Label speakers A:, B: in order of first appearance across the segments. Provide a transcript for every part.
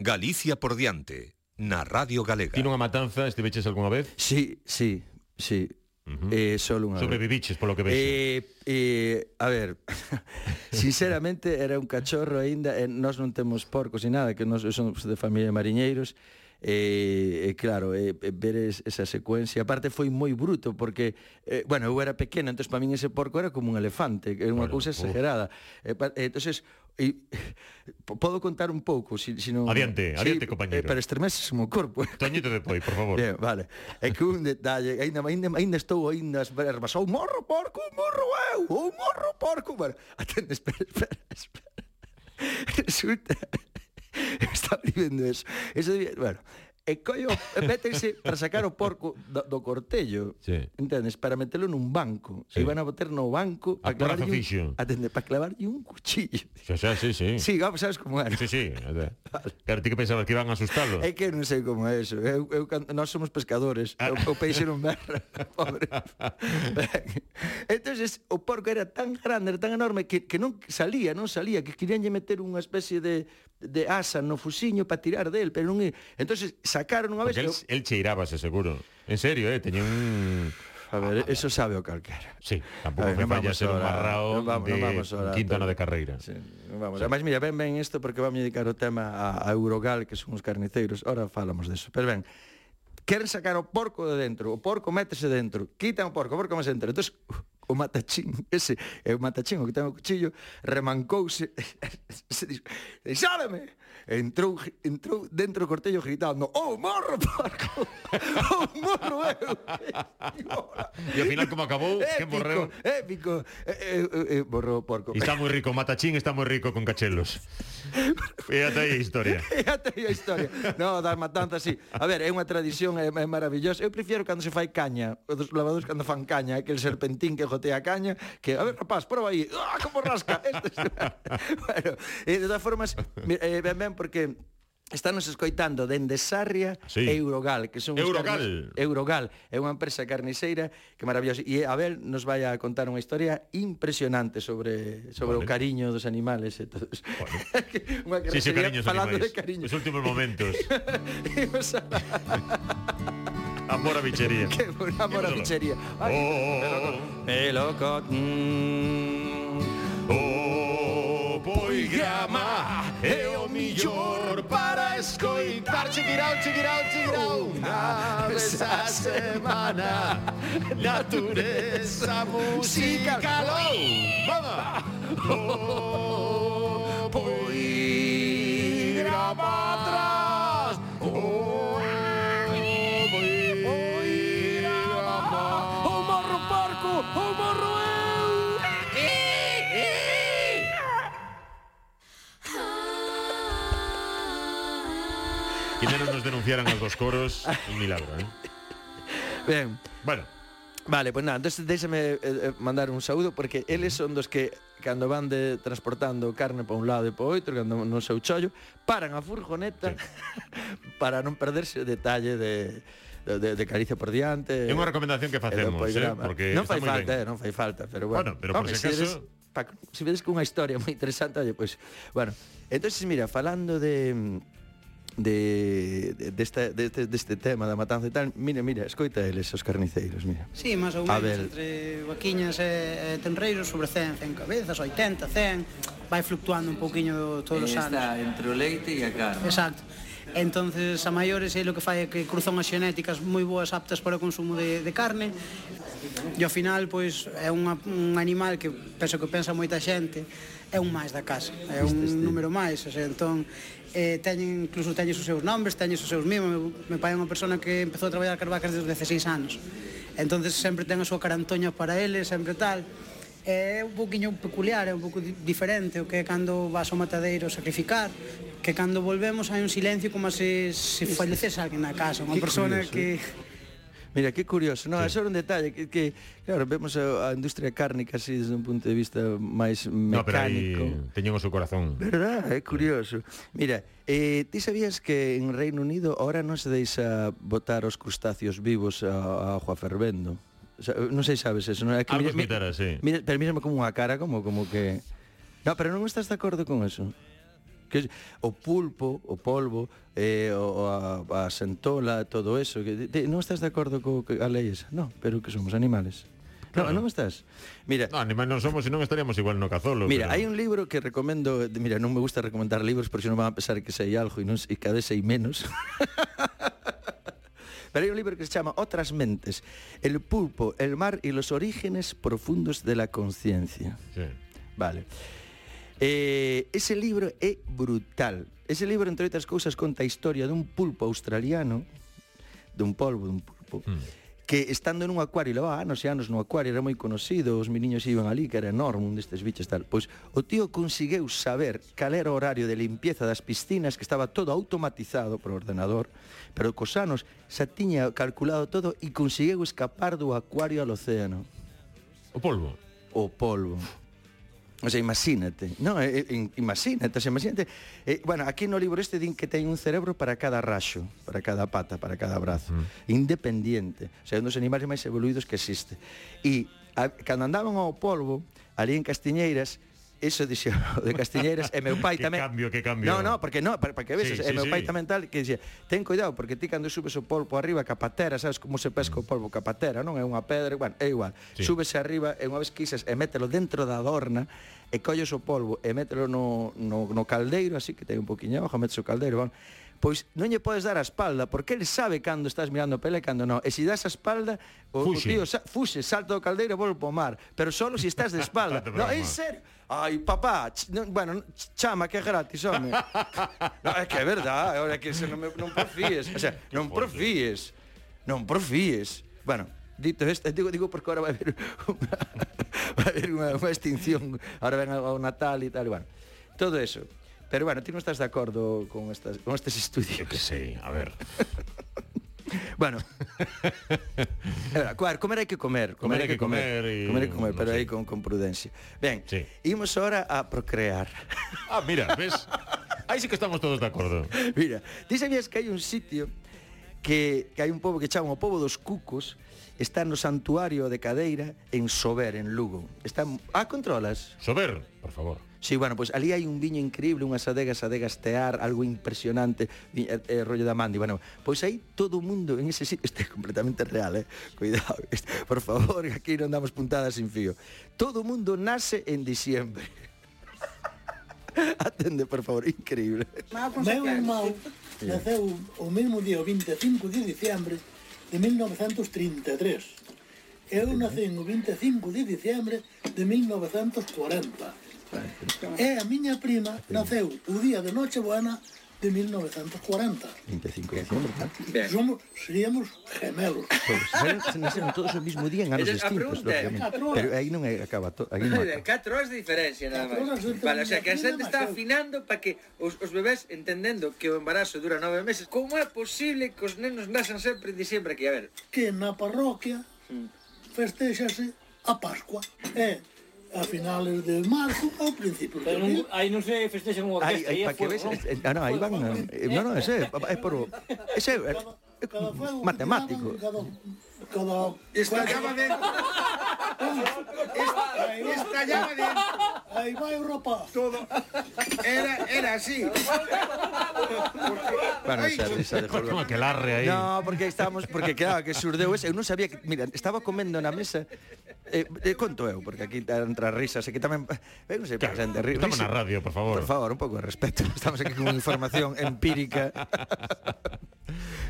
A: Galicia por diante, na Radio Galega.
B: Ti unha matanza, estiveches algunha vez?
C: Sí, sí, sí. Uh -huh. eh, solo unha
B: Sobreviviches, polo que vexo.
C: Eh, eh, a ver, sinceramente era un cachorro aínda, eh, nós non temos porcos e nada, que nós somos de familia de mariñeiros, E, e claro, e, e ver es, esa secuencia Aparte foi moi bruto porque eh, Bueno, eu era pequeno, entonces para min ese porco era como un elefante Era unha bueno, cousa exagerada uh. e, entonces E, podo contar un pouco, si, si non...
B: Adiante, adiante, sí, compañero.
C: Eh, pero estremeces o corpo.
B: Toñito de poi, por favor.
C: Bien, vale. É que un detalle, ainda, ainda, ainda estou ainda as verbas, o morro porco, o morro eu, o morro porco. Bueno, atende, espera, espera, espera. Resulta está vivendo eso. eso bueno, e collo, métense para sacar o porco do, do cortello, sí. entendes, para metelo nun banco, sí. e van a botar no banco
B: para clavar un,
C: atende, para clavarlle un cuchillo.
B: Xa, xa, sí, sí.
C: Sí, vamos, sabes como era.
B: Sí, sí, vale. Claro, ti que pensabas que iban a asustalo.
C: É que non sei como é eso. Eu, eu, nós somos pescadores, ah. o, o peixe non berra, pobre. entonces o porco era tan grande, era tan enorme que, que non salía, non salía, que queríanlle meter unha especie de de asa no fusiño para tirar del, pero non é. Entonces sacaron unha vez.
B: Porque el, el cheirábase seguro. En serio, eh, teñía un
C: A ver, ah, eso sabe o calquera.
B: Sí, tampouco me falla ser un marrao no vamos, de no vamos ahora, ano de Carreira.
C: Sí, non vamos. Sí. Además, mira, ben ben isto porque vamos a dedicar o tema a, a Eurogal, que son os carniceiros. Ahora falamos deso. Pero ben, queren sacar o porco de dentro, o porco métese dentro, quitan o porco, o porco máis dentro. Entón, o matachín, ese, é o matachín o que ten o cuchillo, remancouse, se dixo, "Sálame!" Entrou, entrou dentro do cortello gritando, "Oh, morro, porco! Oh, morro eu!"
B: E ao final como acabou, épico, que morreu.
C: Épico, eh, eh, eh, eh morreu o porco.
B: E está moi rico, matachín está moi rico con cachelos. E ata aí a historia.
C: E ata aí a historia. No, das matanzas, sí. A ver, é unha tradición, é, é maravillosa. Eu prefiero cando se fai caña, os lavadores cando fan caña, aquel serpentín que azotea a caña, que, a ver, rapaz, prova aí, ¡ah, como rasca! Este... bueno, e de todas formas, eh, ben, ben, porque Estános escoitando dende Sarria sí. e Eurogal, que son
B: Eurogal.
C: Carne... Eurogal, é unha empresa carniceira que maravillosa. E Abel nos vai a contar unha historia impresionante sobre sobre vale. o cariño dos animales e todo eso.
B: Vale. unha sí, sí, falando animais. de cariño. Os últimos momentos. A... amor a bichería.
C: Que amor a bichería. Ay, oh,
B: melocot. Mm, oh, poigrama é o millor para escoitar. Chiquirao, chiquirao, chiquirao Unha vez a semana. Natureza musical Vamos! Oh, poigrama atrás. Oh, denunciaran as dos coros, un milagro, ¿eh?
C: Ben.
B: Bueno.
C: Vale, pois pues nada, entonces déxame eh, eh, mandar un saúdo porque eles son dos que cando van de transportando carne para un lado e para outro, cando no seu chollo, paran a furgoneta sí. para non perderse o detalle de de, de caricia por diante.
B: É unha recomendación que facemos, eh, porque
C: non fai falta, eh, non fai falta, pero bueno.
B: Bueno, pero por Home, se si acaso
C: pa, si vedes que unha historia moi interesante, oye, pois, pues, bueno, entonces mira, falando de de, desta, de, deste, deste tema da matanza e tal, mire, mire, escoita eles os carniceiros, mira.
D: Sí, máis ou menos, entre vaquiñas e, e tenreiros, sobre 100, 100 cabezas, 80, 100, vai fluctuando un pouquiño todos os anos.
E: Está entre o leite e a carne.
D: Exacto entonces a maiores é lo que fai é que cruzan as xenéticas moi boas aptas para o consumo de, de carne. E ao final pois é unha, un animal que penso que pensa moita xente é un máis da casa, é un número máis, o sea, entón eh, teñen, incluso teñen os seus nombres, teñen os seus mimos, meu, meu pai é unha persona que empezou a traballar as vacas desde os 16 anos, entonces sempre ten a súa carantoña para ele, sempre tal, é un poquinho peculiar, é un pouco diferente o que é cando vas ao matadeiro sacrificar, que cando volvemos hai un silencio como se se falecese alguén na casa, unha persona curioso, que eh?
C: Mira, que curioso, non? Sí. Eso era un detalle que, que claro, vemos a, a industria cárnica así desde un punto de vista máis mecánico.
B: No, pero aí teñen o seu corazón.
C: Verdad, é curioso. Mira, eh, ti sabías que en Reino Unido ahora non se deixa botar os crustáceos vivos a, a agua fervendo? O sea, non sei sabes eso, non
B: é que Algo mira, sí.
C: mira, pero mírame como unha cara como como que No, pero non estás de acordo con eso? Que o pulpo, o polvo, eh, o, a, a sentola, todo eso, que de, non estás de acordo co que a lei esa? No, pero que somos animales.
B: Claro.
C: No, non estás. Mira,
B: no, animais non somos, senón estaríamos igual no cazolo.
C: Mira,
B: pero...
C: hai un libro que recomendo, mira, non me gusta recomendar libros porque non van a pensar que sei algo e non e cada vez sei menos. Pero hay un libro que se chama Otras mentes, el pulpo, el mar y los orígenes profundos de la conciencia.
B: Sí.
C: Vale. Eh, ese libro é brutal. Ese libro, entre outras cousas, conta a historia dun pulpo australiano, dun polvo, dun pulpo, mm que estando nun acuario, levaba anos e anos no acuario, era moi conocido, os meniños iban ali, que era enorme, un destes bichos tal. Pois o tío conseguiu saber cal era o horario de limpieza das piscinas, que estaba todo automatizado por ordenador, pero cos anos xa tiña calculado todo e conseguiu escapar do acuario ao océano.
B: O polvo?
C: O polvo. O sea, imagínate, no, eh, eh, imagínate, o sea, imagínate. Eh, bueno, aquí no libro este din que ten un cerebro para cada raxo, para cada pata, para cada brazo, mm. independiente. O sea, un dos animales máis evoluídos que existe. E a, cando andaban ao polvo, ali en Castiñeiras, Eso dixo de Castiñeiras e meu pai tamén.
B: Que cambio, que cambio.
C: No, no, porque no, porque ves, sí,
B: sí,
C: e meu
B: sí.
C: pai tamén tal que dixía, "Ten cuidado porque ti cando subes o polpo arriba capatera, sabes como se pesca o polvo capatera, non é unha pedra, bueno, é igual.
B: Sí.
C: Súbese arriba e unha vez quisas e mételo dentro da adorna e colles o polvo e mételo no, no, no caldeiro, así que ten un poquinho abajo, metes o caldeiro, bueno, pois non lle podes dar a espalda, porque el sabe cando estás mirando a pele e cando non. E se das a espalda, o,
B: fuxe.
C: o tío sa, fuxe, salta do caldeiro e volve para o mar, pero solo se si estás de espalda. no, en serio. Ai, papá, ch, no, bueno, chama que é gratis, home. no, é que é verdade, ahora que se non, me, non profíes, o sea, non profíes. Non profíes. Bueno, dito isto, digo, digo porque agora vai haber unha, vai haber unha, unha extinción, agora ven o Natal e tal, e bueno. Todo eso. Pero bueno, ti non estás de acordo con, estas, con estes estudios.
B: Eu que sei, a ver.
C: bueno. Era, comer, comer hai que comer, comer,
B: comer hai que comer, comer, y...
C: comer hai que comer, pero aí con, con prudencia. Ben,
B: sí.
C: imos ahora a procrear.
B: Ah, mira, ves? aí sí que estamos todos de acordo.
C: Mira, ti sabías que hai un sitio que, que hai un pobo que chama o pobo dos cucos, está no santuario de Cadeira en Sober, en Lugo. Está... Ah, controlas?
B: Sober, por favor.
C: Sí, bueno, pois pues ali hai un viño increíble, unhas adegas, adegas tear, algo impresionante, eh, eh, rollo da Mandi. Bueno, pois aí todo o mundo en ese sitio, este é completamente real, eh? Cuidado, este, por favor, aquí non damos puntadas sin fío. Todo o mundo nace en diciembre. Atende, por favor, increíble.
E: Meu irmão naceu o mesmo día, o 25 de diciembre de 1933. Eu nací eh. o 25 de diciembre de 1940. E a miña prima naceu o día de Nochebuena de 1940.
C: 25 de diciembre. Ben.
E: Somos, seríamos gemelos.
C: Pois, se nacieron todos o mismo día en anos
F: a
C: distintos,
F: pregunta é,
C: lógicamente.
E: catro horas.
C: Pero aí non é, acaba todo, aí non acaba.
F: 4 horas de diferencia nada
E: Catro
F: máis.
E: horas de
F: Vale, o sea, que a xente está
E: demasiado.
F: afinando para que os, os bebés entendendo que o embarazo dura 9 meses. Como é posible que os nenos nasan sempre en diciembre aquí? A ver,
E: Que na parroquia mm. festexase a Pascua. E a finales de marzo ao principio
G: Pero non, aí non se festexan unha orquesta.
C: Aí,
G: aí,
C: para que ves, eh, ah, no, aí van, eh, no, no, ese, é por, ese, é,
E: cada, eh, cada
C: matemático.
E: Cada, cada, cada,
H: cada, cada, cada, cada, cada, cada, cada,
E: Aí vai o rapaz.
H: Todo. Era, era así.
C: Bueno, xa, xa de por
B: que larre aí.
C: No, porque estamos, porque claro, que surdeu ese, eu non sabía que, mira, estaba comendo na mesa Eh, eh, conto eu, porque aquí entra as risas aquí tamén, eu non sei,
B: claro,
C: pasan de
B: rir.
C: Estamos
B: na radio, por favor.
C: Por favor, un pouco de respeto. Estamos aquí con información empírica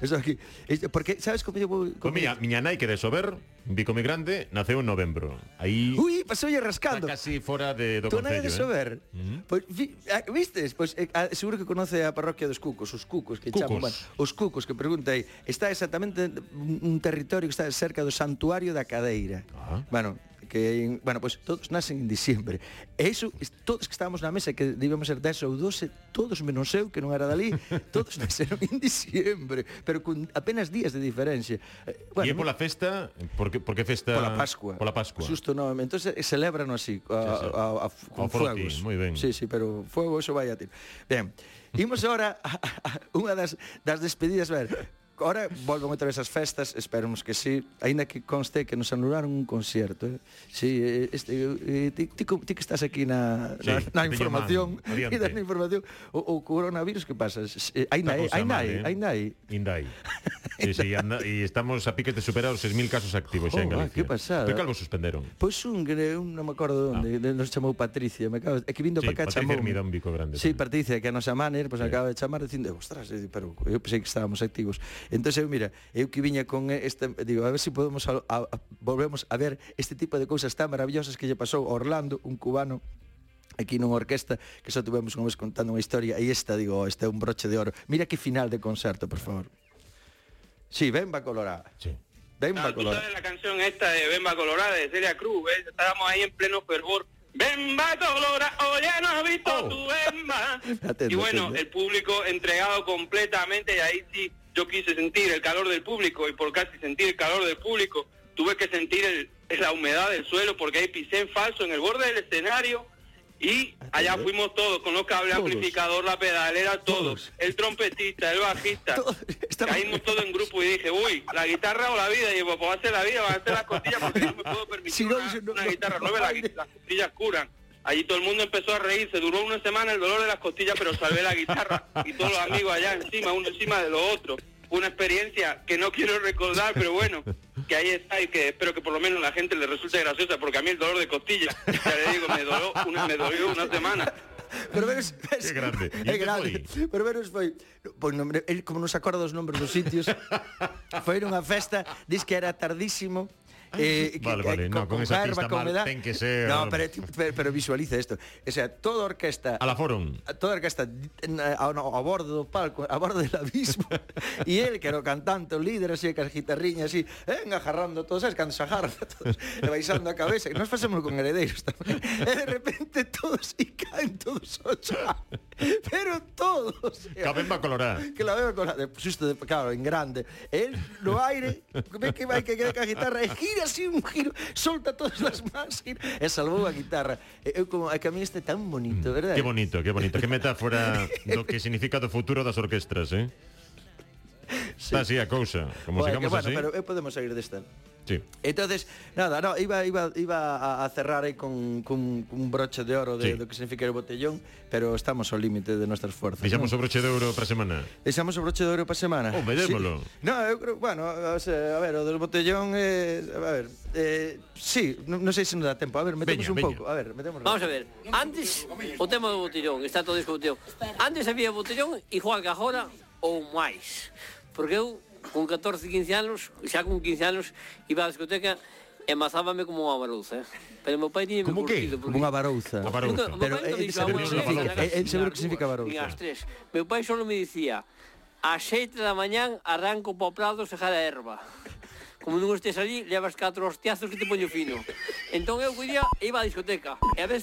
C: eso aquí, isto, porque sabes como eu vou
B: como pues miña, miña nai que de Sober, Vico Migrante, naceu en novembro. Aí
C: Ui, pasoulle rascando.
B: casi fora de do
C: concello. de
B: ¿eh?
C: Sober.
B: Ah, eh?
C: Pois pues, vistes, pois pues, seguro que conoce a parroquia dos Cucos, os Cucos que
B: cucos.
C: chaman, bueno, os Cucos que pregunta aí, está exactamente un territorio que está cerca do santuario da Cadeira.
B: Ah.
C: Bueno, que bueno, pois pues, todos nacen en diciembre. E iso todos que estábamos na mesa que debíamos ser 10 ou 12, todos menos eu que non era dali, todos naceron en diciembre, pero con apenas días de diferencia. Eh, bueno,
B: e é pola festa, porque porque festa
C: pola Pascua.
B: Pola Pascua.
C: Xusto no, Entonces eh, celebran así a,
B: sí, sí.
C: a, a,
B: a
C: con fuegos.
B: Moi ben.
C: Sí, sí, pero fuego eso vai a ti. Ben. Imos agora a, a, a unha das das despedidas, ver. Ora volven outra vez as festas, esperemos que sí, aínda que conste que nos anularon un concierto. Eh? Sí, eh, eh, este, eh, ti, ti, ti que estás aquí na,
B: sí,
C: na, na información,
B: man,
C: e na información, o, o coronavirus que pasa? Aínda hai,
B: aínda hai,
C: aínda hai. Ainda
B: hai. Sí, sí, anda, e estamos a piques de superar os 6.000 casos activos xa en Galicia.
C: Que pasada.
B: Pero calvo suspenderon?
C: Pois un, un, non me acordo onde, ah. nos chamou Patricia, me acabo, é que vindo
B: sí,
C: para cá
B: Patricia
C: chamou.
B: Patricia un bico grande.
C: Sí,
B: tamén.
C: Patricia, que a nosa maner, pois pues,
B: sí.
C: acaba de chamar dicindo, ostras, pero eu pensei que estábamos activos. Entón eu mira, eu que viña con este, digo, a ver se si podemos a, a, a, volvemos a ver este tipo de cousas tan maravillosas que lle pasou a Orlando, un cubano aquí nunha orquesta que só tuvemos unha vez contando unha historia e esta, digo, oh, este é un broche de oro. Mira que final de concerto, por favor. Sí, ven va colorada.
B: Sí.
C: Ven va
G: Ah, tú
C: colorada.
G: sabes la canción esta de Bemba Colorada de Celia Cruz, ¿ves? Estábamos ahí en pleno fervor. Bemba Colorada, oye, no has visto
B: Oh.
G: tu Bemba. Y bueno,
C: atende.
G: el público entregado completamente y ahí sí yo quise sentir el calor del público y por casi sentir el calor del público tuve que sentir el- la humedad del suelo porque ahí pisé en falso en el borde del escenario y allá fuimos todos con los cables
C: Todos.
G: amplificador, la pedalera, todos.
C: Todos.
G: El trompetista, el bajista.
C: Todos.
G: Caímos todos en grupo y dije, uy, la guitarra o la vida. Y pues va a ser la vida, va a ser las costillas porque no me puedo permitir
C: Si no,
G: una,
C: no,
G: una guitarra.
C: No,
G: la
C: hay.
G: gui- las costillas curan. Allí todo el mundo empezó a reírse. Duró una semana el dolor de las costillas, pero salvé la guitarra. Y todos los amigos allá encima, uno encima de los otros. Una experiencia que no quiero recordar, pero bueno, que ahí está y que espero que por lo menos a la gente le resulte graciosa, porque a mí el dolor de costillas, ya le digo, me dolió una, me dolió una semana.
C: Pero veros,
B: Que grande.
C: É
B: que
C: grande. Pero veros foi, pois nombre, el como nos acorda dos nombres dos sitios, foi nunha festa, dis que era tardísimo, Eh,
B: vale, que, vale, con, no, con, con esa pista con mal,
C: edad.
B: ten que ser...
C: No, pero, pero, pero, visualiza isto. O sea, toda orquesta...
B: A la forum.
C: Toda orquesta a, no, a bordo do palco, a bordo del abismo. e el, que era o cantante, o líder, así, que as guitarriñas, así, eh, engajarrando todos, sabes, cando se agarra todos, e baixando a cabeza. E nos facemos con heredeiros tamén. E de repente todos, e caen todos ao chão. pero todos.
B: caben va a colorada.
C: Que la veo colorada, xusto, de, claro, en grande. El no aire, ve que vai que queda ca guitarra e gira así un giro, solta todas as mans gira, e salvou a guitarra. E, eu como, a que a mí este tan bonito, verdade?
B: qué bonito, qué bonito, qué metáfora do que significa do futuro das orquestras, eh? Sí. Está así a cousa, como
C: bueno,
B: sigamos
C: que, bueno,
B: así.
C: Pero eh, podemos sair desta.
B: Sí.
C: Entonces, nada, no, iba, iba, iba a cerrar aí con, con, con un broche de oro de,
B: sí.
C: do que significa o botellón, pero estamos ao límite de nuestras fuerzas.
B: Deixamos
C: ¿no?
B: o broche de ouro para semana.
C: Deixamos o broche de oro para semana.
B: Oh, vedémolo.
C: Sí. No, eu creo, bueno, o sea, a ver, o del botellón eh, a ver, eh, sí, non no sei se nos dá tempo. A ver, metemos
B: veña,
C: un
B: veña.
C: pouco. A ver, metemos.
I: Vamos a ver. Antes o tema do botellón, está todo discutido. Antes había botellón igual que agora ou máis. Porque eu con 14, 15 anos, xa con 15 anos, iba á discoteca e mazábame como unha barouza, eh? Pero meu pai tiña
B: Como que? Porque...
C: Como unha barouza.
B: A barouza.
C: Pero,
I: é,
C: eh,
I: eh,
C: seguro que significa barouza.
I: As tres. Meu pai só me dicía, a xeite da mañán arranco po prado sejar a erva. Como non estés ali, levas catro hostiazos que te poño fino. Entón eu cuidía, iba á discoteca. E a veces